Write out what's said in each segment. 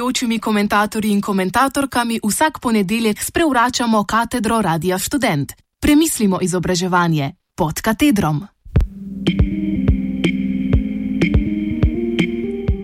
gostujočimi komentatorji in komentatorkami vsak ponedeljek sprevračamo katedro Radia Student. Premislimo izobraževanje pod katedrom.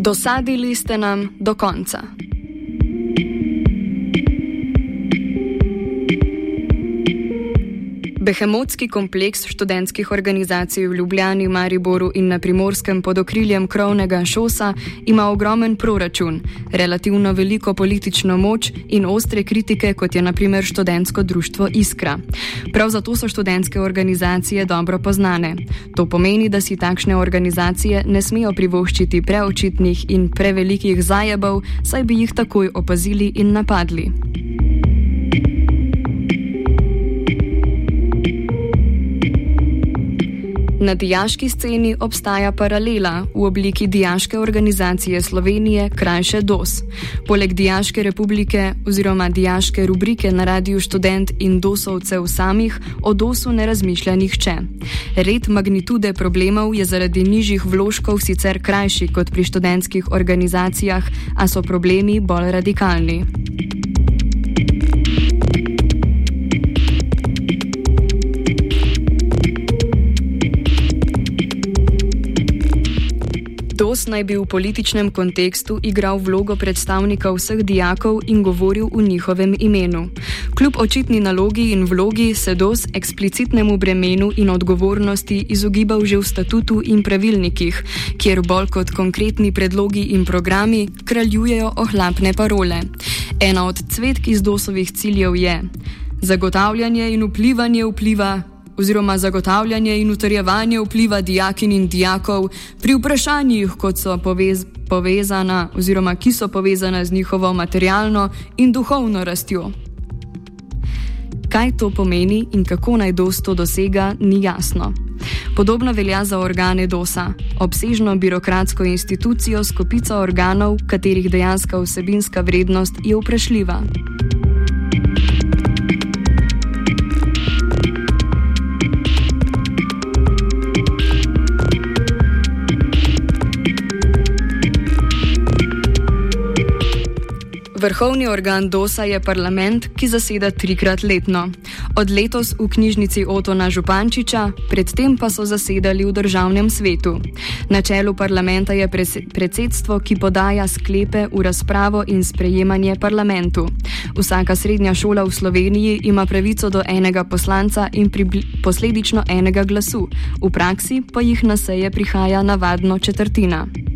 Dosadili ste nam do konca. Behemotski kompleks študentskih organizacij v Ljubljani, Mariboru in na primorskem pod okriljem krovnega šosa ima ogromen proračun, relativno veliko politično moč in ostre kritike, kot je naprimer študentsko društvo Iskra. Prav zato so študentske organizacije dobro poznane. To pomeni, da si takšne organizacije ne smejo privoščiti preočitnih in prevelikih zajebov, saj bi jih takoj opazili in napadli. Na dijaški sceni obstaja paralela v obliki Dijaške organizacije Slovenije, krajše DOS. Poleg Dijaške republike oziroma Dijaške rubrike na radiju študent in dosovcev samih o DOS-u ne razmišlja nihče. Red magnitude problemov je zaradi nižjih vložkov sicer krajši kot pri študentskih organizacijah, a so problemi bolj radikalni. Naj bi v političnem kontekstu igral vlogo predstavnika vseh dijakov in govoril v njihovem imenu. Kljub očitni nalogi in vlogi se DOS eksplicitnemu bremenu in odgovornosti izogibal že v statutu in pravilnikih, kjer bolj kot konkretni predlogi in programi kraljujejo ohlapne parole. Ena od cvetk iz DOS-ovih ciljev je zagotavljanje in vplivanje vpliva oziroma zagotavljanje in utrjevanje vpliva dijakin in dijakov pri vprašanjih, kot so povez, povezana oziroma ki so povezana z njihovo materialno in duhovno rastjo. Kaj to pomeni in kako naj DOS to dosega, ni jasno. Podobno velja za organe DOS-a, obsežno birokratsko institucijo s kopico organov, katerih dejanska vsebinska vrednost je vprašljiva. Vrhovni organ DOS-a je parlament, ki zaseda trikrat letno. Od letos v knjižnici Otona Župančiča, predtem pa so zasedali v državnem svetu. Na čelu parlamenta je predsedstvo, ki podaja sklepe v razpravo in sprejemanje parlamentu. Vsaka srednja šola v Sloveniji ima pravico do enega poslanca in posledično enega glasu, v praksi pa jih na seje prihaja navadno četrtina.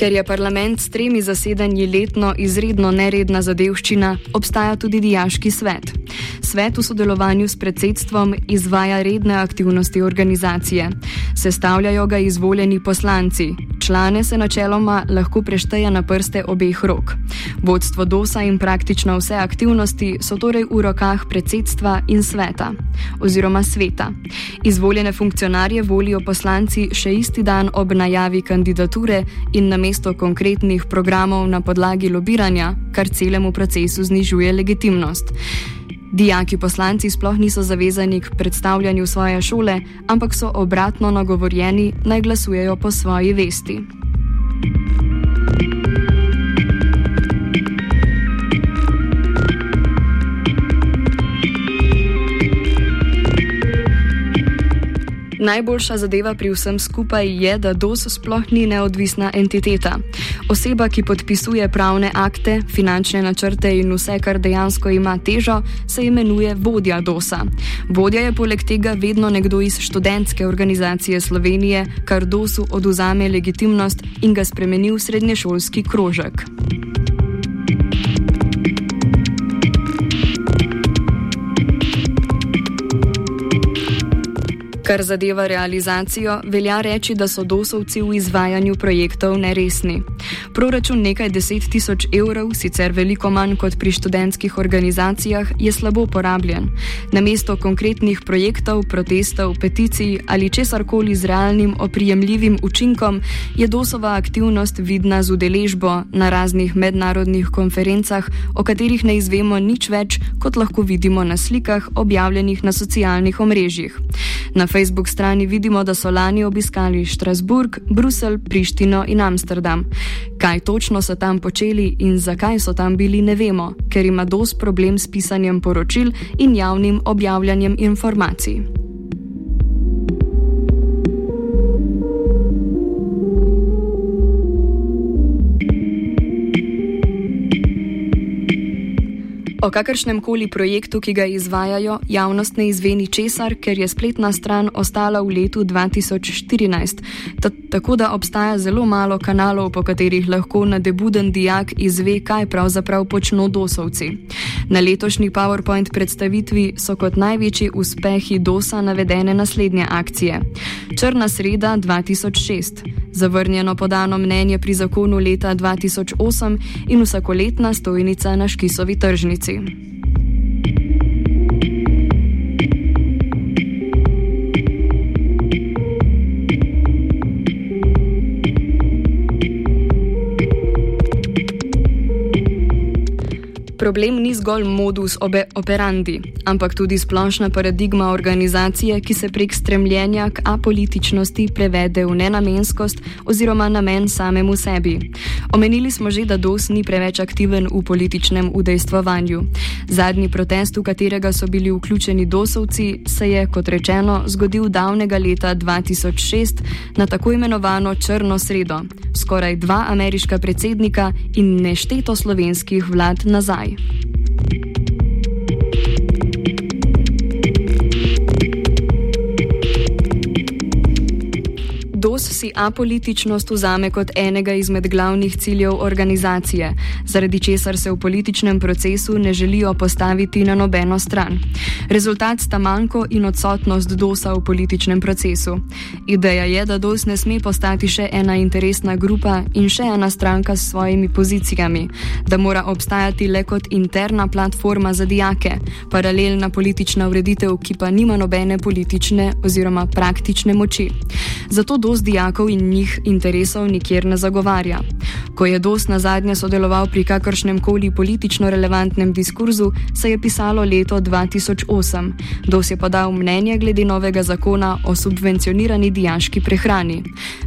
Ker je parlament s tremi zasedanji letno izredno neredna zadevščina, obstaja tudi dijaški svet. Svet v sodelovanju s predsedstvom izvaja redne aktivnosti organizacije. Sestavljajo ga izvoljeni poslanci. Člane se načeloma lahko prešteje na prste obeh rok. Vodstvo DOSA in praktično vse aktivnosti so torej v rokah predsedstva in sveta oziroma sveta. Izvoljene funkcionarje volijo poslanci še isti dan ob najavi kandidature in na mesto konkretnih programov na podlagi lobiranja, kar celemu procesu znižuje legitimnost. Dijaki poslanci sploh niso zavezani k predstavljanju svoje šole, ampak so obratno nagovorjeni naj glasujejo po svoji vesti. Najboljša zadeva pri vsem skupaj je, da DOS sploh ni neodvisna entiteta. Oseba, ki podpisuje pravne akte, finančne načrte in vse, kar dejansko ima težo, se imenuje vodja DOS-a. Vodja je poleg tega vedno nekdo iz študentske organizacije Slovenije, kar DOS-u oduzame legitimnost in ga spremeni v srednješolski krožek. Kar zadeva realizacijo, velja reči, da so dosovci v izvajanju projektov neresni. Proračun nekaj deset tisoč evrov, sicer veliko manj kot pri študentskih organizacijah, je slabo porabljen. Namesto konkretnih projektov, protestov, peticij ali česarkoli z realnim oprijemljivim učinkom, je dosova aktivnost vidna z udeležbo na raznih mednarodnih konferencah, o katerih ne izvemo nič več, kot lahko vidimo na slikah objavljenih na socialnih omrežjih. Na Facebook strani vidimo, da so lani obiskali Štrasburg, Bruselj, Prištino in Amsterdam. Kaj točno so tam počeli in zakaj so tam bili, ne vemo, ker ima dos problem s pisanjem poročil in javnim objavljanjem informacij. O kakršnem koli projektu, ki ga izvajajo, javnost ne izveni česar, ker je spletna stran ostala v letu 2014. T tako da obstaja zelo malo kanalov, po katerih lahko nadebuden dijak izve, kaj pravzaprav počno dosovci. Na letošnji PowerPoint predstavitvi so kot največji uspehi DOSA navedene naslednje akcije: Črna sreda 2006, zavrnjeno podano mnenje pri zakonu leta 2008 in vsakoletna stojnica na Škisovi tržnici. Problem ni zgolj modus operandi, ampak tudi splošna paradigma organizacije, ki se prek stremljenja k apolitičnosti prevede v nenamenskost oziroma namen samemu sebi. Omenili smo že, da DOS ni preveč aktiven v političnem udejstvovanju. Zadnji protest, v katerega so bili vključeni dosovci, se je, kot rečeno, zgodil davnega leta 2006 na tako imenovano Črno sredo. Skoraj dva ameriška predsednika in nešteto slovenskih vlad nazaj. Thank you. Si apolitičnost vzame kot enega izmed glavnih ciljev organizacije, zaradi česar se v političnem procesu ne želijo postaviti na nobeno stran. Rezultat sta manjko in odsotnost DOS-a v političnem procesu. Ideja je, da DOS ne sme postati še ena interesna grupa in še ena stranka s svojimi pozicijami, da mora obstajati le kot interna platforma za dijake, paralelna politična ureditev, ki pa nima nobene politične oziroma praktične moči. Zato DOS dijakov in njih interesov nikjer ne zagovarja. Ko je DOS na zadnje sodeloval pri kakršnem koli politično relevantnem diskurzu, se je pisalo leto 2008. DOS je podal mnenje glede novega zakona o subvencionirani dijaški prehrani.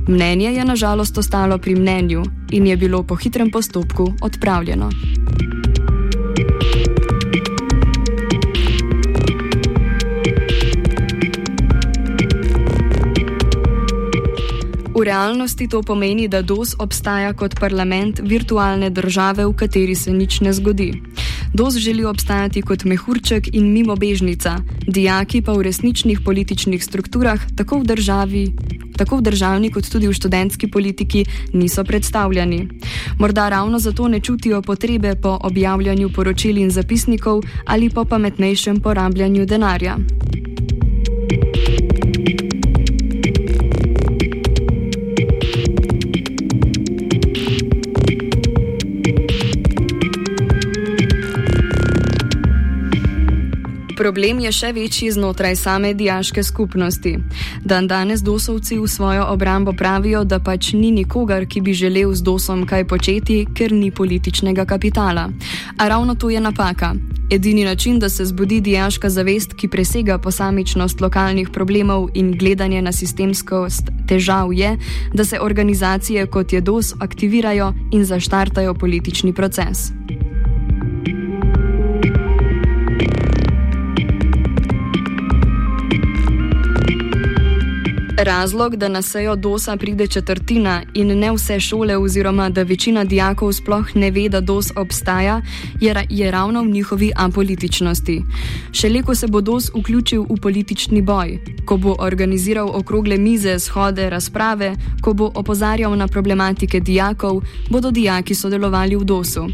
Mnenje je nažalost ostalo pri mnenju in je bilo po hitrem postopku odpravljeno. V realnosti to pomeni, da DOS obstaja kot parlament virtualne države, v kateri se nič ne zgodi. DOS želi obstajati kot mehurček in mimobežnica, dijaki pa v resničnih političnih strukturah, tako v državi. Tako v državni, kot tudi v študentski politiki niso predstavljeni. Morda ravno zato ne čutijo potrebe po objavljanju poročil in zapisnikov ali po pametnejšem porabljanju denarja. Problem je še večji znotraj same diaške skupnosti. Dan danes dosovci v svojo obrambo pravijo, da pač ni nikogar, ki bi želel z dosom kaj početi, ker ni političnega kapitala. A ravno to je napaka. Edini način, da se zbudi diaška zavest, ki presega posamičnost lokalnih problemov in gledanje na sistemskost težav, je, da se organizacije kot je DOS aktivirajo in zaštartajo politični proces. Razlog, da na sejo DOS-a pride četrtina in ne vse šole, oziroma da večina dijakov sploh ne ve, da DOS obstaja, je, ra je ravno v njihovi apolitičnosti. Šele ko se bo DOS vključil v politični boj, ko bo organiziral okrogle mize, shode, razprave, ko bo opozarjal na problematike dijakov, bodo dijaki sodelovali v DOS-u.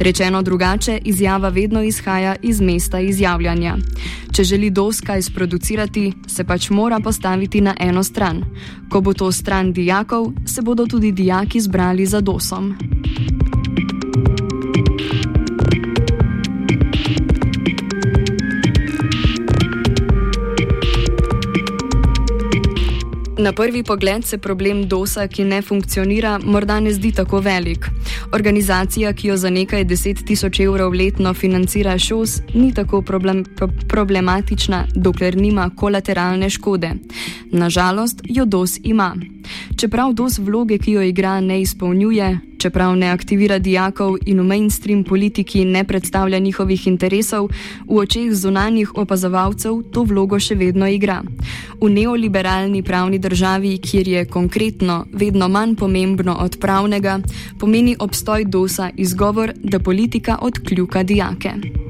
Rečeno drugače, izjava vedno izhaja iz mesta izjavljanja. Če želi DOS kaj sproducirati, se pač mora postaviti na eno stran. Ko bo to stran dijakov, se bodo tudi dijaki zbrali za DOSom. Na prvi pogled se problem DOS-a, ki ne funkcionira, morda ne zdi tako velik. Organizacija, ki jo za nekaj deset tisoč evrov letno financira ŠOS, ni tako problem, problematična, dokler nima kolateralne škode. Nažalost, jo DOS ima. Čeprav DOS vloge, ki jo igra, ne izpolnjuje, čeprav ne aktivira dijakov in v mainstream politiki ne predstavlja njihovih interesov, v očeh zunanjih opazovalcev to vlogo še vedno igra. V neoliberalni pravni državi, kjer je konkretno vedno manj pomembno od pravnega, pomeni obstoj DOS-a izgovor, da politika odkljuka dijake.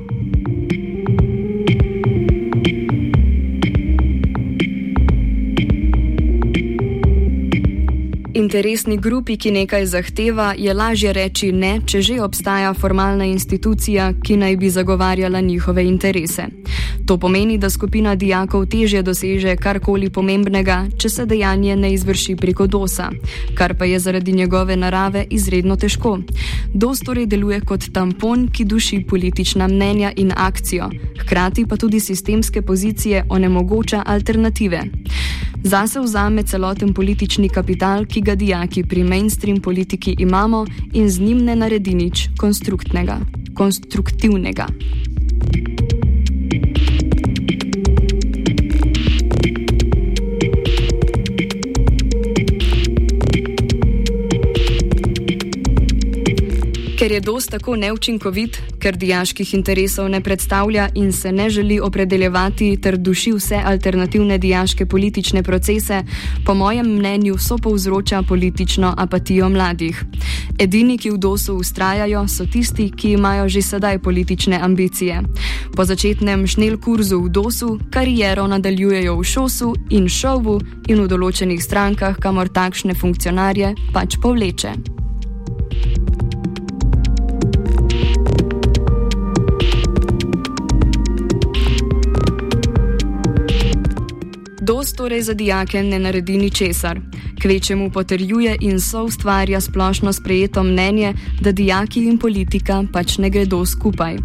Interesni grupi, ki nekaj zahteva, je lažje reči ne, če že obstaja formalna institucija, ki naj bi zagovarjala njihove interese. To pomeni, da skupina dijakov težje doseže karkoli pomembnega, če se dejanje ne izvrši preko dosa, kar pa je zaradi njegove narave izredno težko. Dos torej deluje kot tampon, ki duši politična mnenja in akcijo, hkrati pa tudi sistemske pozicije onemogoča alternative. Zase vzame celoten politični kapital, ki ga dijaki pri mainstream politiki imamo, in z njim ne naredi nič konstruktivnega. Ker je DOS tako neučinkovit, ker dijaških interesov ne predstavlja in se ne želi opredeljevati ter duši vse alternativne dijaške politične procese, po mojem mnenju so povzroča politično apatijo mladih. Edini, ki v DOS-u ustrajajo, so tisti, ki imajo že sedaj politične ambicije. Po začetnem šnel kurzu v DOS-u kariero nadaljujejo v šosu in šovu in v določenih strankah, kamor takšne funkcionarje pač povleče. DOS torej za dijake ne naredi ničesar. Kvečemu potrjuje in so ustvarja splošno sprejeto mnenje, da dijaki in politika pač ne gredo skupaj.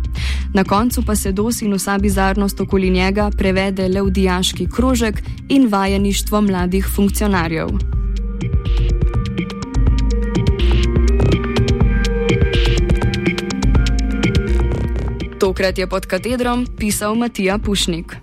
Na koncu pa se DOS in vsa bizarnost okoli njega prevede le v dijaški krožek in vajeništvo mladih funkcionarjev. Tokrat je pod katedrom pisal Matija Pušnik.